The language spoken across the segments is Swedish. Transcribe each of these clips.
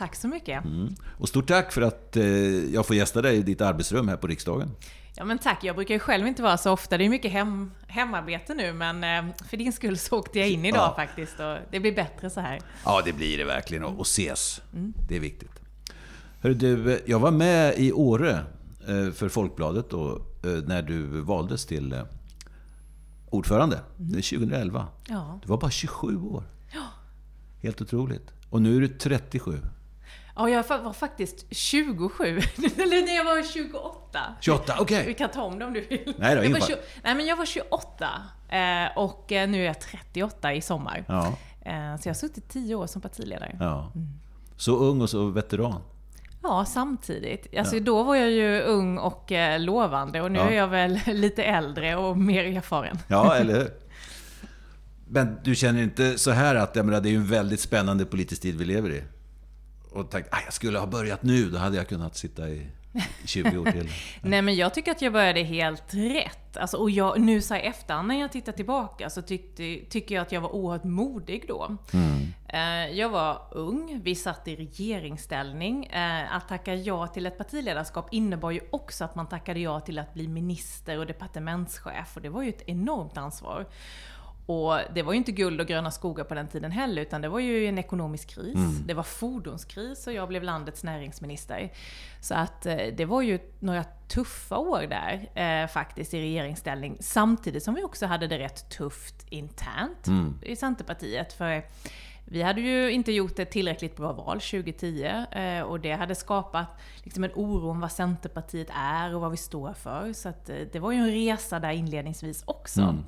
Tack så mycket. Mm. Och stort tack för att eh, jag får gästa dig i ditt arbetsrum här på riksdagen. Ja men tack, jag brukar ju själv inte vara så ofta. Det är mycket hem, hemarbete nu, men eh, för din skull så åkte jag in idag ja. faktiskt. Och det blir bättre så här. Ja, det blir det verkligen. Och ses. Mm. Det är viktigt. Hörru du, jag var med i Åre eh, för Folkbladet då, eh, när du valdes till eh, ordförande. Mm. Det är 2011. Ja. Du var bara 27 år. Ja. Helt otroligt. Och nu är du 37. Ja, jag var faktiskt 27. Eller när jag var 28. 28, okej. Okay. Vi kan ta om det om du vill. Nej då, jag var 20, Nej, men jag var 28. Eh, och eh, nu är jag 38 i sommar. Ja. Eh, så jag har suttit 10 år som partiledare. Ja. Mm. Så ung och så veteran. Ja, samtidigt. Alltså, ja. Då var jag ju ung och lovande och nu ja. är jag väl lite äldre och mer erfaren. Ja, eller hur? Men du känner inte så här att jag menar, det är en väldigt spännande politisk tid vi lever i? Och tänkte att jag skulle ha börjat nu, då hade jag kunnat sitta i 20 år till. Nej men jag tycker att jag började helt rätt. Alltså, och jag, nu så här efterhand när jag tittar tillbaka så tyckte, tycker jag att jag var oerhört modig då. Mm. Eh, jag var ung, vi satt i regeringsställning. Eh, att tacka ja till ett partiledarskap innebar ju också att man tackade ja till att bli minister och departementschef. Och det var ju ett enormt ansvar. Och det var ju inte guld och gröna skogar på den tiden heller, utan det var ju en ekonomisk kris. Mm. Det var fordonskris och jag blev landets näringsminister. Så att eh, det var ju några tuffa år där eh, faktiskt i regeringsställning. Samtidigt som vi också hade det rätt tufft internt mm. i Centerpartiet. För vi hade ju inte gjort ett tillräckligt bra val 2010 eh, och det hade skapat liksom en oro om vad Centerpartiet är och vad vi står för. Så att, eh, det var ju en resa där inledningsvis också. Mm.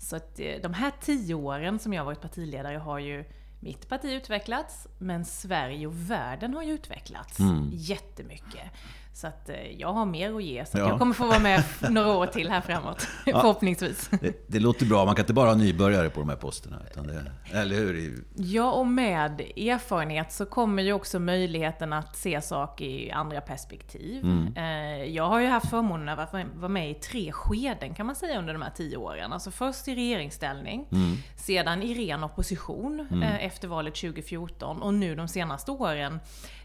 Så att eh, de här tio åren som jag varit partiledare har ju mitt parti utvecklats, men Sverige och världen har ju utvecklats mm. jättemycket. Så att eh, jag har mer att ge, så ja. jag kommer få vara med några år till här framåt. Ja. Förhoppningsvis. Det, det, låter bra. Man kan inte bara ha nybörjare på de här posterna. Det, eller hur? Ja, och med erfarenhet så kommer ju också möjligheten att se saker i andra perspektiv. Mm. Eh, jag har ju haft förmånen att vara med i tre skeden kan man säga under de här tio åren. Alltså först i regeringsställning, mm. sedan i ren opposition mm. Eh, efter valet 2014 och nu de senaste åren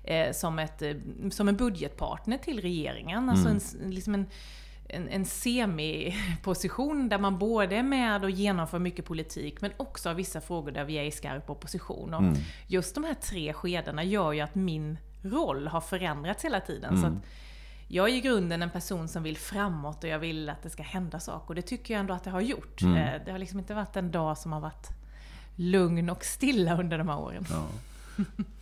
eh, som, ett, eh, som en budgetpartner till regeringen. Alltså mm. en, liksom en, en, en semiposition där man både är med och genomför mycket politik men också har vissa frågor där vi är i skarp opposition. Och mm. Just de här tre skedena gör ju att min roll har förändrats hela tiden. Mm. Så att jag är i grunden en person som vill framåt och jag vill att det ska hända saker. Och det tycker jag ändå att det har gjort. Mm. Eh, det har liksom inte varit en dag som har varit lugn och stilla under de här åren. Ja.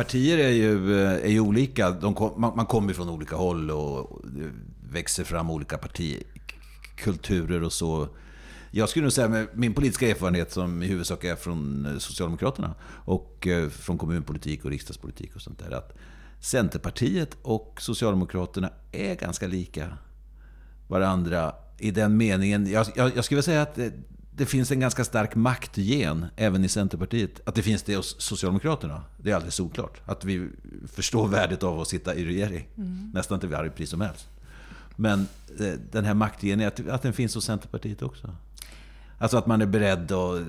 Partier är ju, eh, är ju olika. Kom, man, man kommer från olika håll och växer fram olika partikulturer och så. Jag skulle nog säga med min politiska erfarenhet som i huvudsak är från eh, Socialdemokraterna och eh, från kommunpolitik och riksdagspolitik och sånt där. Att Centerpartiet och Socialdemokraterna är ganska lika varandra i den meningen. Jag, jag, jag skulle vilja säga att det finns en ganska stark maktgen även i Centerpartiet. Att det finns det hos Socialdemokraterna, det är alldeles solklart. Att vi förstår värdet av att sitta i regering. Mm. Nästan till varje pris som helst. Men eh, den här maktgen, att, att den finns hos Centerpartiet också. Alltså att man är beredd att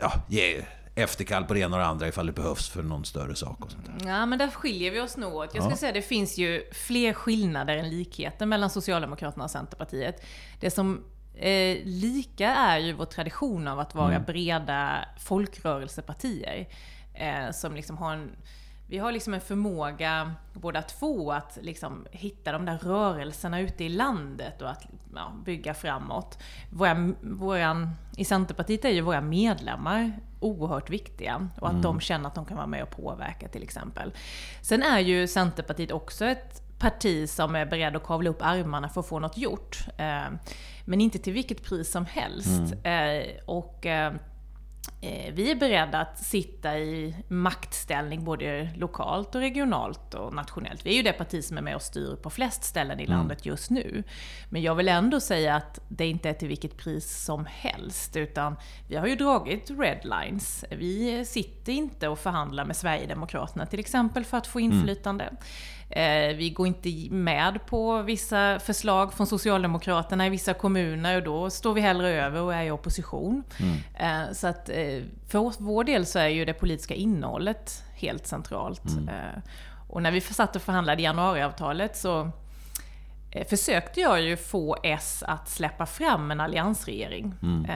ja, ge efterkall på det ena och det andra ifall det behövs för någon större sak. Och sånt där. Ja, men där skiljer vi oss nog åt. Jag skulle ja. säga att det finns ju fler skillnader än likheter mellan Socialdemokraterna och Centerpartiet. Det som Eh, lika är ju vår tradition av att vara mm. breda folkrörelsepartier. Eh, som liksom har en, vi har liksom en förmåga båda två att liksom hitta de där rörelserna ute i landet och att ja, bygga framåt. Våra, våran, I Centerpartiet är ju våra medlemmar oerhört viktiga och att mm. de känner att de kan vara med och påverka till exempel. Sen är ju Centerpartiet också ett parti som är beredd att kavla upp armarna för att få något gjort. Eh, men inte till vilket pris som helst. Mm. Eh, och eh, vi är beredda att sitta i maktställning både lokalt och regionalt och nationellt. Vi är ju det parti som är med och styr på flest ställen i mm. landet just nu. Men jag vill ändå säga att det inte är till vilket pris som helst, utan vi har ju dragit redlines. Vi sitter inte och förhandlar med Sverigedemokraterna till exempel för att få mm. inflytande. Mm. Eh, vi går inte med på vissa förslag från Socialdemokraterna i vissa kommuner och då står vi hellre över och är i opposition. Mm. Eh, så att eh, för vår del så är ju det politiska innehållet helt centralt. Mm. Och när vi satt och förhandlade januariavtalet så försökte jag ju få S att släppa fram en alliansregering. Mm.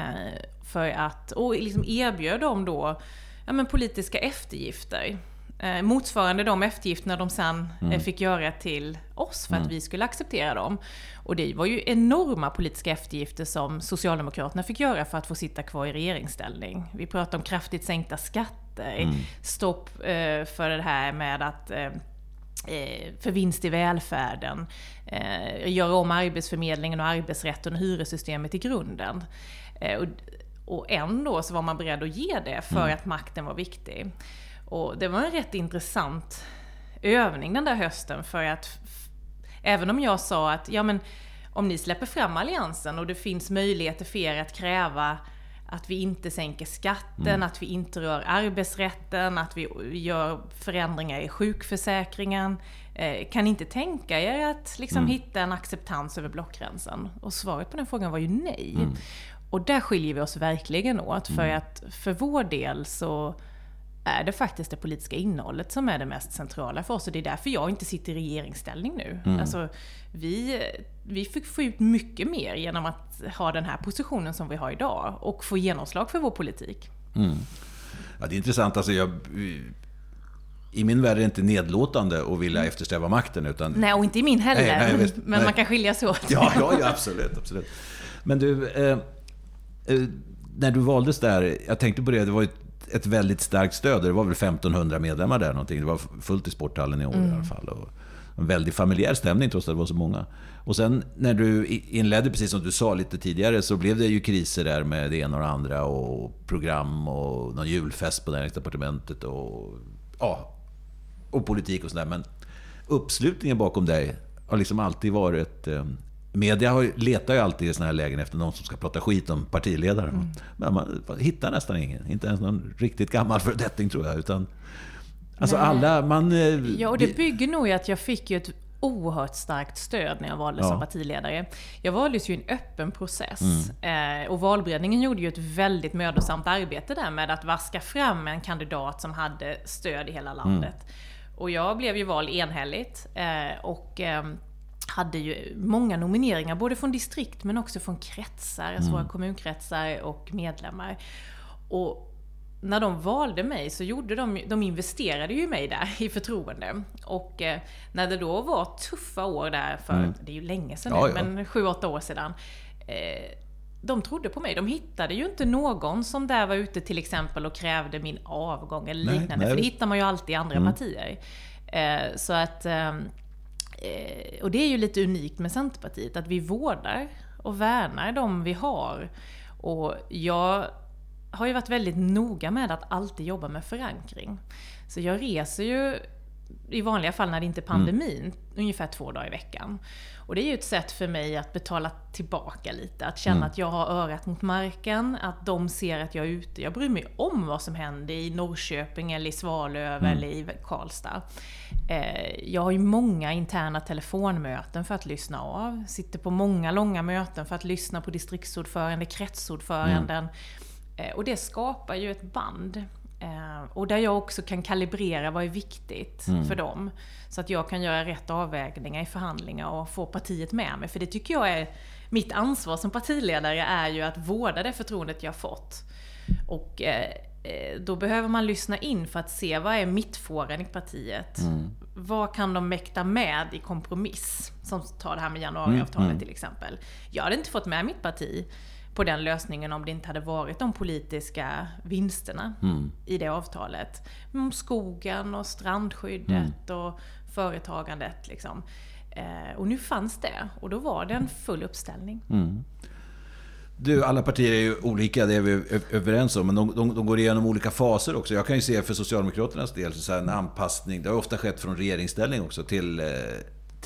För att, och liksom erbjöd dem då ja, men politiska eftergifter eh, motsvarande de eftergifterna de sen eh, mm. fick göra till oss för mm. att vi skulle acceptera dem. Och det var ju enorma politiska eftergifter som Socialdemokraterna fick göra för att få sitta kvar i regeringsställning. Vi pratar om kraftigt sänkta skatter, mm. stopp eh, för det här med att eh, eh, för vinst i välfärden, eh, göra om Arbetsförmedlingen och arbetsrätten och hyressystemet i grunden. och, och ändå så var man beredd att ge det för mm. att makten var viktig. Och det var en rätt intressant övning den där hösten för att även om jag sa att ja men om ni släpper fram alliansen och det finns möjligheter för er att kräva att vi inte sänker skatten, mm. att vi inte rör arbetsrätten, att vi gör förändringar i sjukförsäkringen. Eh, kan ni inte tänka er att liksom mm. hitta en acceptans över blockgränsen? Och svaret på den frågan var ju nej. Mm. Och där skiljer vi oss verkligen åt, för mm. att för vår del så är det faktiskt det politiska innehållet som är det mest centrala för oss. Och det är därför jag inte sitter i regeringsställning nu. Mm. Alltså, vi, vi fick få ut mycket mer genom att ha den här positionen som vi har idag och få genomslag för vår politik. Mm. Ja, det är intressant. Alltså jag, I min värld är det inte nedlåtande att vilja mm. eftersträva makten. Utan... Nej, och inte i min heller. Nej, nej, men nej. man kan skilja sig åt. Ja, ja, ja absolut, absolut. Men du, eh, eh, när du valdes där, jag tänkte på det, det var ju ett väldigt starkt stöd. Det var väl 1500 medlemmar där någonting. Det var fullt i sporthallen i år mm. i alla fall. Och en väldigt familjär stämning trots att det var så många. Och sen när du inledde, precis som du sa lite tidigare, så blev det ju kriser där med det ena och det andra. Och program och någon julfest på näringsdepartementet och, ja, och politik och sådär. Men uppslutningen bakom dig har liksom alltid varit eh, Media har, letar ju alltid i sådana här lägen efter någon som ska prata skit om partiledaren. Mm. Men man hittar nästan ingen. Inte ens någon riktigt gammal fördetting tror jag. Utan, alltså Nej. alla, man... Eh, ja, och det bygger nog i att jag fick ju ett oerhört starkt stöd när jag valdes ja. som partiledare. Jag valdes ju i en öppen process. Mm. Eh, och valberedningen gjorde ju ett väldigt mödosamt arbete där med att vaska fram en kandidat som hade stöd i hela landet. Mm. Och jag blev ju vald enhälligt. Eh, och eh, hade ju många nomineringar, både från distrikt men också från kretsar, alltså mm. våra kommunkretsar och medlemmar. Och när de valde mig så gjorde de, de investerade ju mig där i förtroende. Och eh, när det då var tuffa år där för, mm. det är ju länge sedan ja, nu, ja. men sju, åtta år sedan. Eh, de trodde på mig. De hittade ju inte någon som där var ute till exempel och krävde min avgång eller liknande. Nej, nej. För det hittar man ju alltid i andra mm. partier. Eh, så att ehm, Eh, Eh, och det är ju lite unikt med Centerpartiet, att vi vårdar och värnar de vi har. Och jag har ju varit väldigt noga med att alltid jobba med förankring. Så jag reser ju i vanliga fall när det inte är pandemin, mm. ungefär två dagar i veckan. Och det är ju ett sätt för mig att betala tillbaka lite. Att känna mm. att jag har örat mot marken, att de ser att jag är ute. Jag bryr mig om vad som händer i Norrköping, eller i Svalöv mm. eller i Karlstad. Eh, jag har ju många interna telefonmöten för att lyssna av. Sitter på många långa möten för att lyssna på distriktsordförande, kretsordföranden. Mm. Eh, och det skapar ju ett band. Eh, och där jag också kan kalibrera vad är viktigt mm. för dem. Så att jag kan göra rätt avvägningar i förhandlingar och få partiet med mig. För det tycker jag är mitt ansvar som partiledare är ju att vårda det förtroendet jag fått. Och eh, eh då behöver man lyssna in för att se vad är mittfåran i partiet? Mm. Vad kan de mäkta med i kompromiss? Som tar det här med januariavtalet mm. mm. till exempel. Jag hade inte fått med mitt parti på den lösningen om det inte hade varit de politiska vinsterna mm. i det avtalet. Om skogen och strandskyddet mm. och företagandet. Liksom. Eh, och nu fanns det och då var det en full uppställning. Mm. Du, alla partier är ju olika, det är vi överens om. Men de, de, de går igenom olika faser också. Jag kan ju se för Socialdemokraternas del så en anpassning. Det har ofta skett från regeringsställning också till eh,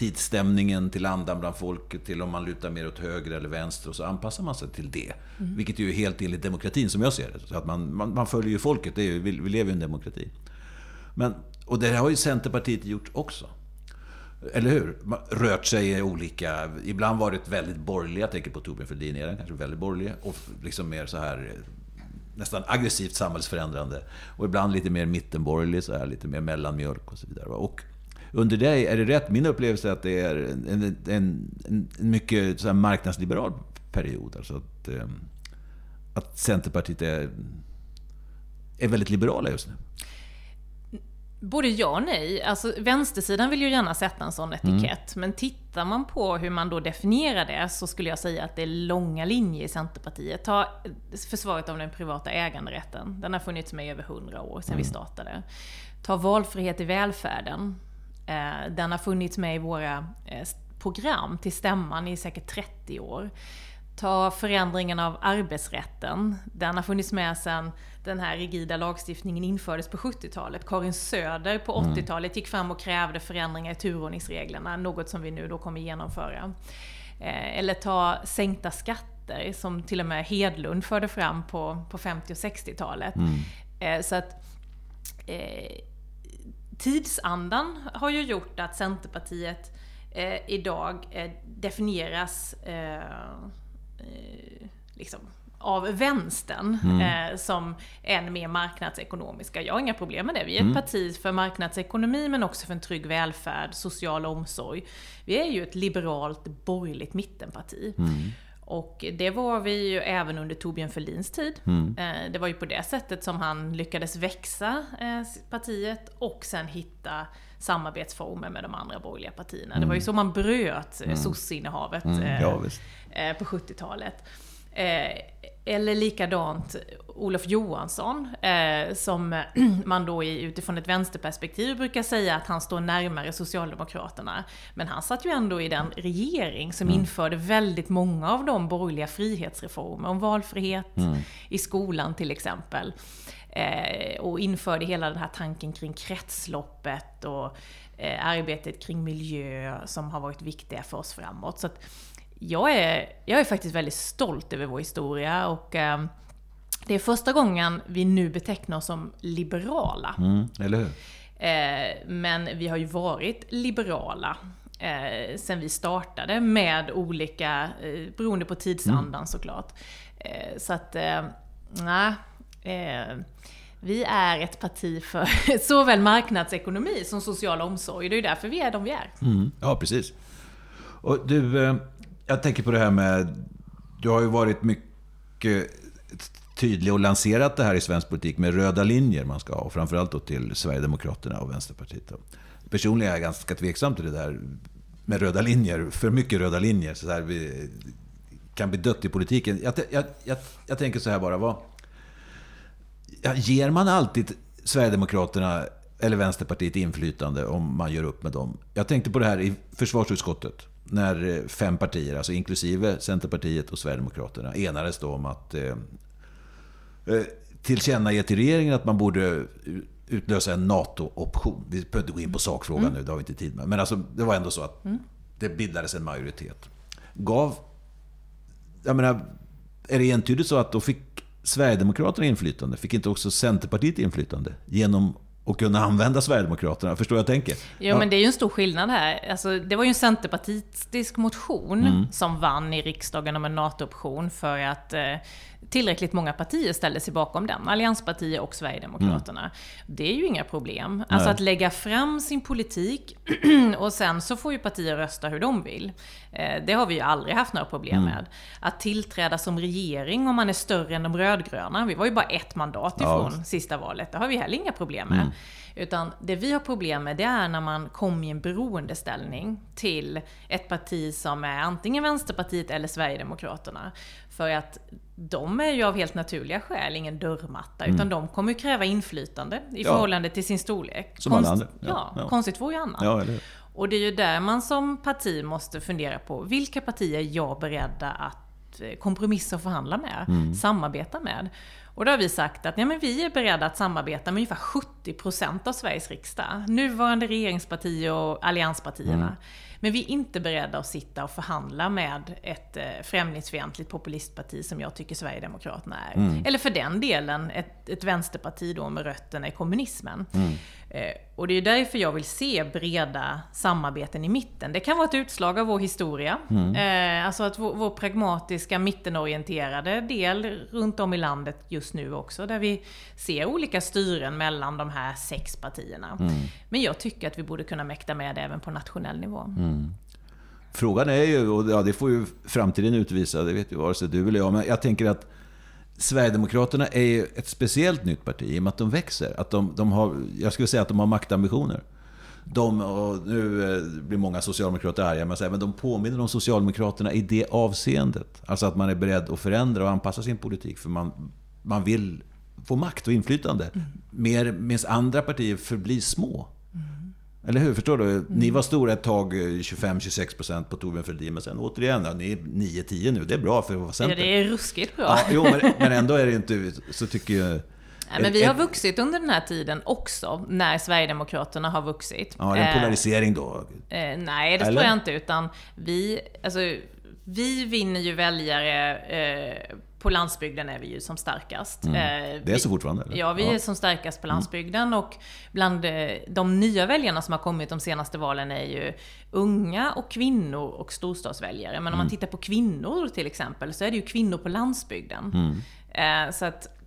tidsstämningen, till andan bland folket, till om man lutar mer åt höger eller vänster. Och så anpassar man sig till det. Mm. Vilket ju är helt enligt demokratin som jag ser det. Så att man, man, man följer ju folket, det är ju, vi, vi lever i en demokrati. Men, och det har ju Centerpartiet gjort också. Eller hur? Rört sig i olika... Ibland varit väldigt borgerliga. Jag tänker på Torbjörn Fälldin, är kanske väldigt borgerlig. Och liksom mer så här nästan aggressivt samhällsförändrande. Och ibland lite mer mittenborgerlig, så här, lite mer mellanmjölk och så vidare. Och under dig, är det rätt? Min upplevelse är att det är en, en, en, mycket så marknadsliberal period. Alltså att, eh, att Centerpartiet är, är väldigt liberala just nu. Både ja och nej. Alltså, vänstersidan vill ju gärna sätta en sån etikett. Mm. Men tittar man på hur man då definierar det så skulle jag säga att det är långa linjer i Centerpartiet. Ta försvaret av den privata äganderätten. Den har funnits med i över hundra år sedan mm. vi startade. Ta valfrihet i välfärden. Eh, den har funnits med i våra eh, program till stämman i säkert 30 år. Ta förändringen av arbetsrätten. Den har funnits med sedan den här rigida lagstiftningen infördes på 70-talet. Karin Söder på 80-talet mm. gick fram och krävde förändringar i turordningsreglerna, något som vi nu då kommer genomföra. Eh, eller ta sänkta skatter, som till och med Hedlund förde fram på, på 50 och 60-talet. Mm. Så att tidsandan har ju gjort att Centerpartiet eh, idag eh, definieras eh, liksom, av vänstern mm. eh, som än mer marknadsekonomiska. Jag har inga problem med det. Vi är ett mm. parti för marknadsekonomi men också för en trygg välfärd, social omsorg. Vi är ju ett liberalt borgerligt mittenparti. Mm. Och det var vi ju även under Torbjörn Fälldins tid. Mm. Eh, det var ju på det sättet som han lyckades växa eh, partiet och sen hitta samarbetsformer med de andra borgerliga partierna. Det var ju mm. så man bröt mm. sosseinnehavet mm. ja, på 70-talet. Eller likadant Olof Johansson, eh, som man då utifrån ett vänsterperspektiv brukar säga att han står närmare Socialdemokraterna. Men han satt ju ändå i den regering som mm. införde väldigt många av de borgerliga frihetsreformer, om valfrihet mm. i skolan till exempel. Eh, och införde hela den här tanken kring kretsloppet och eh, arbetet kring miljö som har varit viktiga för oss framåt. Så att, jag är, jag är faktiskt väldigt stolt över vår historia och eh, det är första gången vi nu betecknar oss som liberala. Mm, eller hur? Eh, men vi har ju varit liberala eh, sen vi startade med olika, eh, beroende på tidsandan mm. såklart. Eh, så att, eh, nej. Eh, vi är ett parti för såväl marknadsekonomi som social omsorg. Det är ju därför vi är de vi är. Mm, ja, precis. Och du, eh, jag tänker på det här med... Du har ju varit mycket tydlig och lanserat det här i svensk politik med röda linjer man ska ha. Och framförallt då till Sverigedemokraterna och Vänsterpartiet. Personligen är jag ganska tveksam till det där med röda linjer. För mycket röda linjer. Så här, vi kan bli dött i politiken. Jag, jag, jag, jag tänker så här bara. Vad, ger man alltid Sverigedemokraterna eller Vänsterpartiet inflytande om man gör upp med dem? Jag tänkte på det här i försvarsutskottet när eh, fem partier, alltså inklusive Centerpartiet och Sverigedemokraterna, enades då om att eh, eh, tillkännage till regeringen att man borde utlösa en NATO-option. Vi behöver inte gå in på sakfrågan mm. nu, det har vi inte tid med. Men alltså, det var ändå så att mm. det bildades en majoritet. Gav... Jag menar, är det entydigt så att då fick Sverigedemokraterna inflytande? Fick inte också Centerpartiet inflytande? Genom och kunna använda Sverigedemokraterna. Förstår jag tänker? Jo, ja. men det är ju en stor skillnad här. Alltså, det var ju en centerpartistisk motion mm. som vann i riksdagen om en NATO-option för att eh, tillräckligt många partier ställde sig bakom den. Allianspartier och Sverigedemokraterna. Mm. Det är ju inga problem. Alltså Nej. att lägga fram sin politik och sen så får ju partier rösta hur de vill. Eh, det har vi ju aldrig haft några problem mm. med. Att tillträda som regering om man är större än de rödgröna. Vi var ju bara ett mandat ifrån ja. sista valet. Det har vi heller inga problem med. Mm. Utan det vi har problem med det är när man kommer i en beroendeställning till ett parti som är antingen Vänsterpartiet eller Sverigedemokraterna. För att de är ju av helt naturliga skäl ingen dörrmatta, mm. utan de kommer kräva inflytande i ja. förhållande till sin storlek. Som Konst, alla andra. Ja, ja, konstigt vore ju annat. Ja, och det är ju där man som parti måste fundera på, vilka partier är jag beredda att eh, kompromissa och förhandla med, mm. samarbeta med. Och då har vi sagt att ja, men vi är beredda att samarbeta med ungefär 70% av Sveriges riksdag. Nuvarande regeringsparti och allianspartierna. Mm. Men vi är inte beredda att sitta och förhandla med ett eh, främlingsfientligt populistparti som jag tycker Sverigedemokraterna är. Mm. Eller för den delen ett, ett vänsterparti då med rötterna i kommunismen. Mm. Eh, och det är därför jag vill se breda samarbeten i mitten. Det kan vara ett utslag av vår historia. Mm. Eh, alltså att vår, vår, pragmatiska, mittenorienterade del runt om i landet just nu också, där vi ser olika styren mellan de här sex partierna. Mm. Men jag tycker att vi borde kunna mäkta med det även på nationell nivå. Mm. Frågan är ju, och ja, det får ju framtiden utvisa, det vet ju vare sig du eller jag, men jag tänker att Sverigedemokraterna är ju ett speciellt nytt parti i och med att de växer. Att de, de har, jag skulle säga att de har maktambitioner. De, och nu eh, blir många socialdemokrater arga, men, men de påminner om Socialdemokraterna i det avseendet. Alltså att man är beredd att förändra och anpassa sin politik, för man, man vill få makt och inflytande. Mm. Mer, medan andra partier förblir små. Eller hur? Förstår du? Mm. Ni var stora ett tag, 25-26% eh, på Torbjörn Fälldin. Men sen återigen, ni är 9-10 nu. Det är bra för att vara Center. Ja, det är ruskigt bra. Ja, jo, men, men ändå är det inte... Så tycker jag... Nej, men vi har vuxit under den här tiden också, när Sverigedemokraterna har vuxit. Ja, det är en eh, polarisering då? Eh, nej, det Eller? tror jag inte. Utan vi, alltså, vi vinner ju väljare eh, på landsbygden är vi ju som starkast. Mm. Eh, det är så fortfarande? Eller? Ja, vi ja. är som starkast på mm. landsbygden mm. och bland eh, de nya väljarna som har kommit de senaste valen är ju unga och kvinnor och storstadsväljare. Men om man mm. tittar på kvinnor till exempel så är det ju kvinnor på landsbygden. Mm. Eh, så att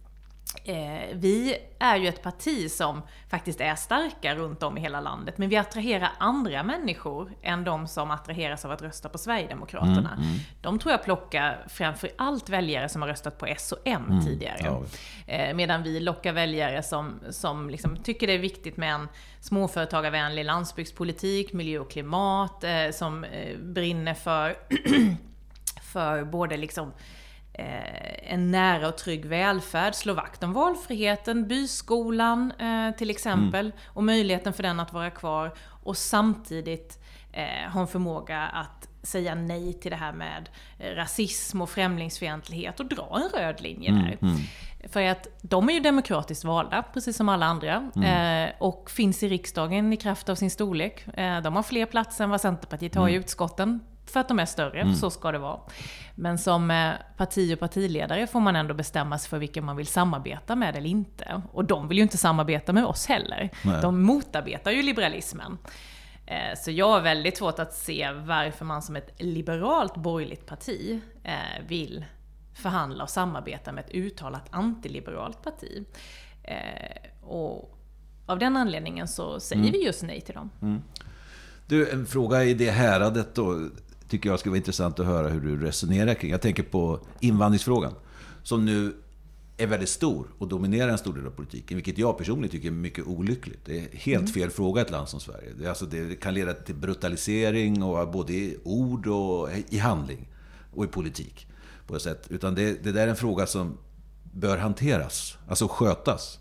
Eh, vi är ju ett parti som faktiskt är starka runt om i hela landet, men vi attraherar andra människor än de som attraheras av att rösta på Sverigedemokraterna. Mm, mm. De tror jag plockar framför allt väljare som har röstat på S och M mm, tidigare. Ja. Eh, medan vi lockar väljare som, som liksom tycker det är viktigt med en småföretagarvänlig landsbygdspolitik, miljö och klimat, eh, som eh, brinner för, för både liksom en nära och trygg välfärd, slå vakt om valfriheten, byskolan eh, till exempel, mm. och möjligheten för den att vara kvar. Och samtidigt eh, ha en förmåga att säga nej till det här med rasism och främlingsfientlighet och dra en röd linje mm, där. Mm. För att de är ju demokratiskt valda, precis som alla andra. Mm. Eh, och finns i riksdagen i kraft av sin storlek. Eh, de har fler platser än vad Centerpartiet har i mm. utskotten för att de är större, mm. så ska det vara. Men som eh, parti och partiledare får man ändå bestämma sig för vilka man vill samarbeta med eller inte. Och de vill ju inte samarbeta med oss heller. Nej. De motarbetar ju liberalismen. Eh, så jag har väldigt svårt att se varför man som ett liberalt borgerligt parti eh, vill förhandla och samarbeta med ett uttalat antiliberalt parti. Och av den anledningen så säger mm. vi just nej till dem. Mm. Du, en fråga i det häradet då tycker jag skulle vara intressant att höra hur du resonerar kring. Jag tänker på invandringsfrågan, som nu är väldigt stor och dominerar en stor del av politiken, vilket jag personligen tycker är mycket olyckligt. Det är helt mm. fel fråga i ett land som Sverige. Det, alltså, det kan leda till brutalisering, och både i ord och i handling och i politik. På ett sätt. Utan det, det där är en fråga som bör hanteras, alltså skötas.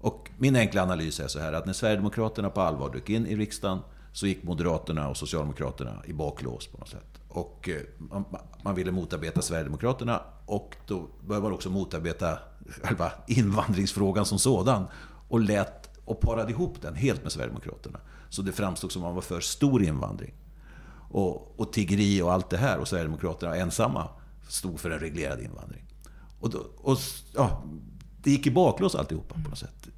Och min enkla analys är så här att när Sverigedemokraterna på allvar dök in i riksdagen så gick Moderaterna och Socialdemokraterna i baklås på något sätt. Och eh, man, man ville motarbeta Sverigedemokraterna och då började man också motarbeta själva invandringsfrågan som sådan. Och lät och parade ihop den helt med Sverigedemokraterna. Så det framstod som att man var för stor invandring. Och, och tiggeri och allt det här. Och Sverigedemokraterna ensamma stod för en reglerad invandring. Och, då, och ja, det gick i baklås alltihopa på något sätt.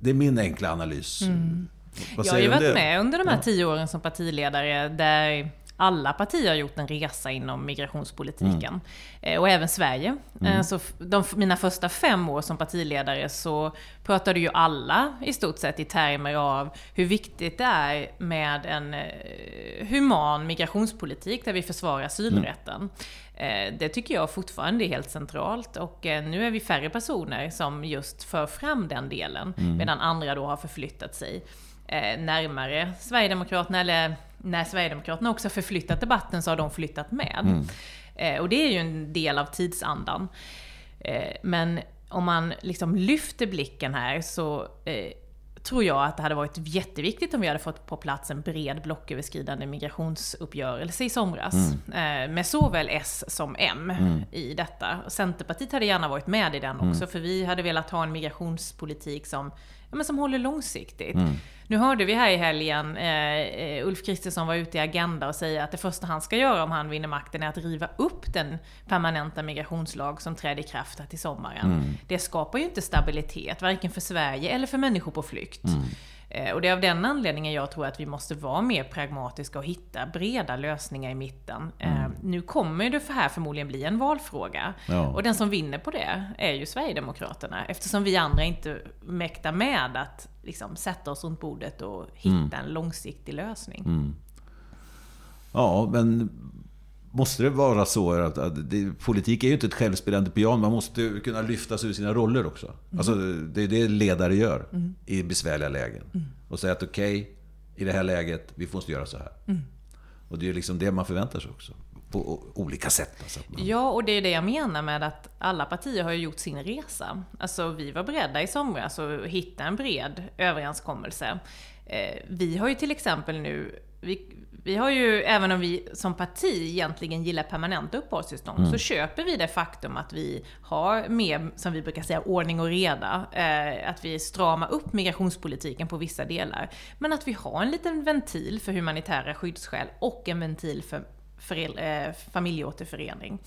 Det är min enkla analys. Mm. Vad jag har ju varit med under de här tio åren som partiledare där alla partier har gjort en resa inom migrationspolitiken. Mm. Eh, och även Sverige. Mm. Eh, så de, mina första fem år som partiledare så pratade ju alla i stort sett i termer av hur viktigt det är med en eh, human migrationspolitik där vi försvarar asylrätten. Mm. Det tycker jag fortfarande är helt centralt och nu är vi färre personer som just för fram den delen mm. medan andra då har förflyttat sig närmare Sverigedemokraterna eller när Sverigedemokraterna också förflyttat debatten så har de flyttat med. Mm. Eh, och det är ju en del av tidsandan. Eh, men om man liksom lyfter blicken här så eh, tror jag att det hade varit jätteviktigt om vi hade fått på plats en bred blocköverskridande migrationsuppgörelse i somras. Mm. Med såväl S som M mm. i detta. Centerpartiet hade gärna varit med i den också, mm. för vi hade velat ha en migrationspolitik som ja, men som håller långsiktigt. Mm. Nu hörde vi här i helgen eh, eh Ulf Kristersson var ute i Agenda och säga att det första han ska göra om han vinner makten är att riva upp den permanenta migrationslag som trädde i kraft här till sommaren. Mm. Det skapar ju inte stabilitet, varken för Sverige eller för människor på flykt. Mm. Eh, och det är av den anledningen jag tror att vi måste vara mer pragmatiska och hitta breda lösningar i mitten. Eh, mm. Nu kommer det för här förmodligen bli en valfråga. Ja. Och den som vinner på det är ju Sverigedemokraterna. Eftersom vi andra inte mäktar med att liksom, sätta oss runt bordet och hitta mm. en långsiktig lösning. Mm. Ja, men Måste det vara så att, att det, politik är ju inte ett självspelande piano. Man måste kunna lyfta sig ur sina roller också. Mm. Alltså, det är det ledare gör mm. i besvärliga lägen. Mm. Och säga att okej, okay, i det här läget, vi får inte göra så här. Mm. Och det är liksom det man förväntar sig också. På olika sätt. Alltså man... Ja, och det är det jag menar med att alla partier har gjort sin resa. Alltså vi var beredda i somras att hitta en bred överenskommelse. Eh, vi har ju till exempel nu, vi, vi har ju, även om vi som parti egentligen gillar permanenta uppehållstillstånd, mm. så köper vi det faktum att vi har mer, som vi brukar säga, ordning och reda. Eh, att vi stramar upp migrationspolitiken på vissa delar. Men att vi har en liten ventil för humanitära skyddsskäl och en ventil för föräldra, eh, familjeåterförening.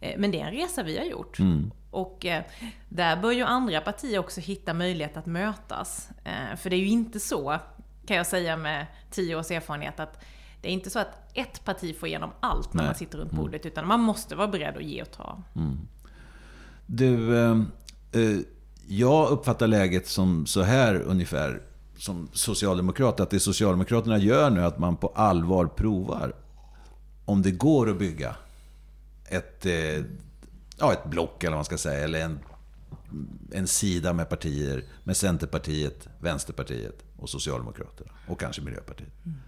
Eh, men det är en resa vi har gjort. Mm. Och eh, där bör ju andra partier också hitta möjlighet att mötas. Eh, för det är ju inte så, kan jag säga med tio års erfarenhet, att det är inte så att ett parti får igenom allt när Nej. man sitter runt mm. bordet, mm. utan man måste vara beredd att ge och ta. Mm. Du, eh, eh, jag uppfattar läget som så här ungefär, som socialdemokrat, att det Socialdemokraterna gör nu, att man på allvar provar om det går att bygga ett, eh, ja, ett block, eller vad man ska säga, eller en, en sida med partier, med Centerpartiet, Vänsterpartiet och Socialdemokraterna. Och kanske Miljöpartiet. Mm.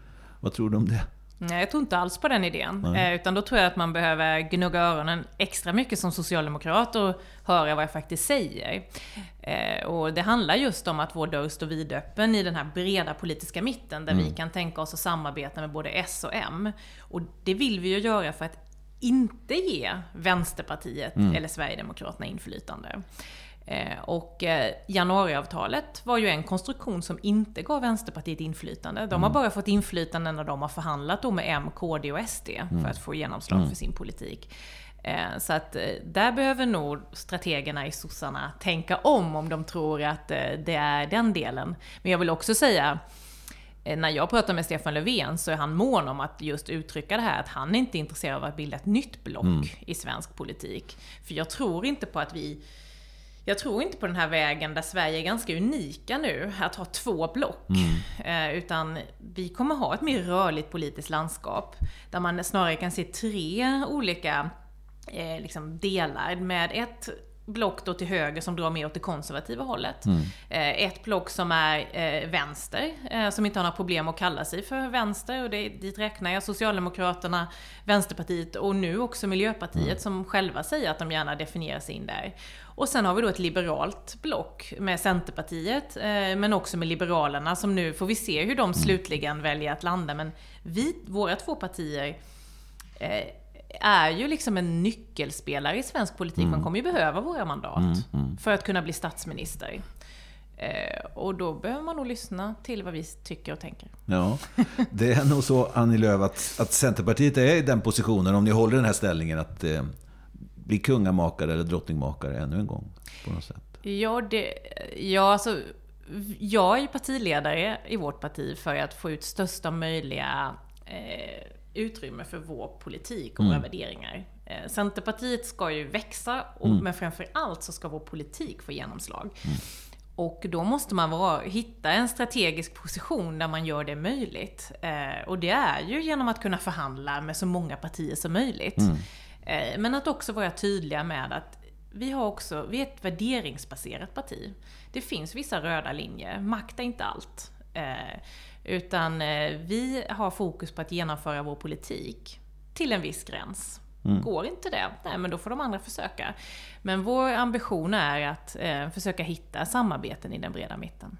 Vad tror du om det? Nej, jag tror inte alls på den idén. Eh, utan då tror jag att man behöver gnugga öronen extra mycket som socialdemokrat och höra vad jag faktiskt säger. Eh, och det handlar just om att vår dörr står vidöppen i den här breda politiska mitten, där mm. vi kan tänka oss att samarbeta med både S och M. Och det vill vi ju göra för att inte ge Vänsterpartiet mm. eller Sverigedemokraterna inflytande. Eh, och eh, januariavtalet var ju en konstruktion som inte gav Vänsterpartiet inflytande. De har mm. bara fått inflytande när de har förhandlat med M, KD och SD mm. för att få genomslag mm. för sin politik. Eh, så att där behöver nog strategerna i sossarna tänka om om de tror att det är den delen. Men jag vill också säga när jag pratar med Stefan Löfven så är han mån om att just uttrycka det här att han är inte är intresserad av att bilda ett nytt block mm. i svensk politik. För jag tror inte på att vi jag tror inte på den här vägen där Sverige är ganska unika nu, att ha två block. Mm. Eh, utan vi kommer ha ett mer rörligt politiskt landskap. Där man snarare kan se tre olika eh, liksom delar med ett block då till höger som drar mer åt det konservativa hållet. Mm. Eh, ett block som är eh, vänster, eh, som inte har några problem att kalla sig för vänster. Och det, dit räknar jag Socialdemokraterna, Vänsterpartiet och nu också Miljöpartiet mm. som själva säger att de gärna definierar sig in där. Och sen har vi då ett liberalt block med Centerpartiet, men också med Liberalerna som nu får vi se hur de mm. slutligen väljer att landa. Men vi, våra två partier är ju liksom en nyckelspelare i svensk politik. Mm. Man kommer ju behöva våra mandat mm, mm. för att kunna bli statsminister. Eh, och då behöver man nog lyssna till vad vi tycker och tänker. Ja, det är nog så, Annie Lööf, att, att Centerpartiet är i den positionen, om ni håller den här ställningen, att eh, bli kungamakare eller drottningmakare ännu en gång. På något sätt. Ja, det, ja alltså, jag är partiledare i vårt parti för att få ut största möjliga eh, utrymme för vår politik och mm. våra värderingar. Eh, Centerpartiet ska ju växa, och, mm. men framför allt så ska vår politik få genomslag. Mm. Och då måste man vara, hitta en strategisk position där man gör det möjligt. Eh, och det är ju genom att kunna förhandla med så många partier som möjligt. Mm. Eh, men att också vara tydliga med att vi, har också, vi är ett värderingsbaserat parti. Det finns vissa röda linjer, makt är inte allt. Eh, utan eh, vi har fokus på att genomföra vår politik till en viss gräns. Mm. Går inte det, nej men då får de andra försöka. Men vår ambition är att försöka hitta samarbeten i den breda mitten.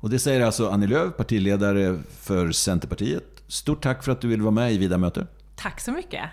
Och det säger alltså Annie Lööf, partiledare för Centerpartiet. Stort tack för att du vill vara med i Vida möte. Tack så mycket.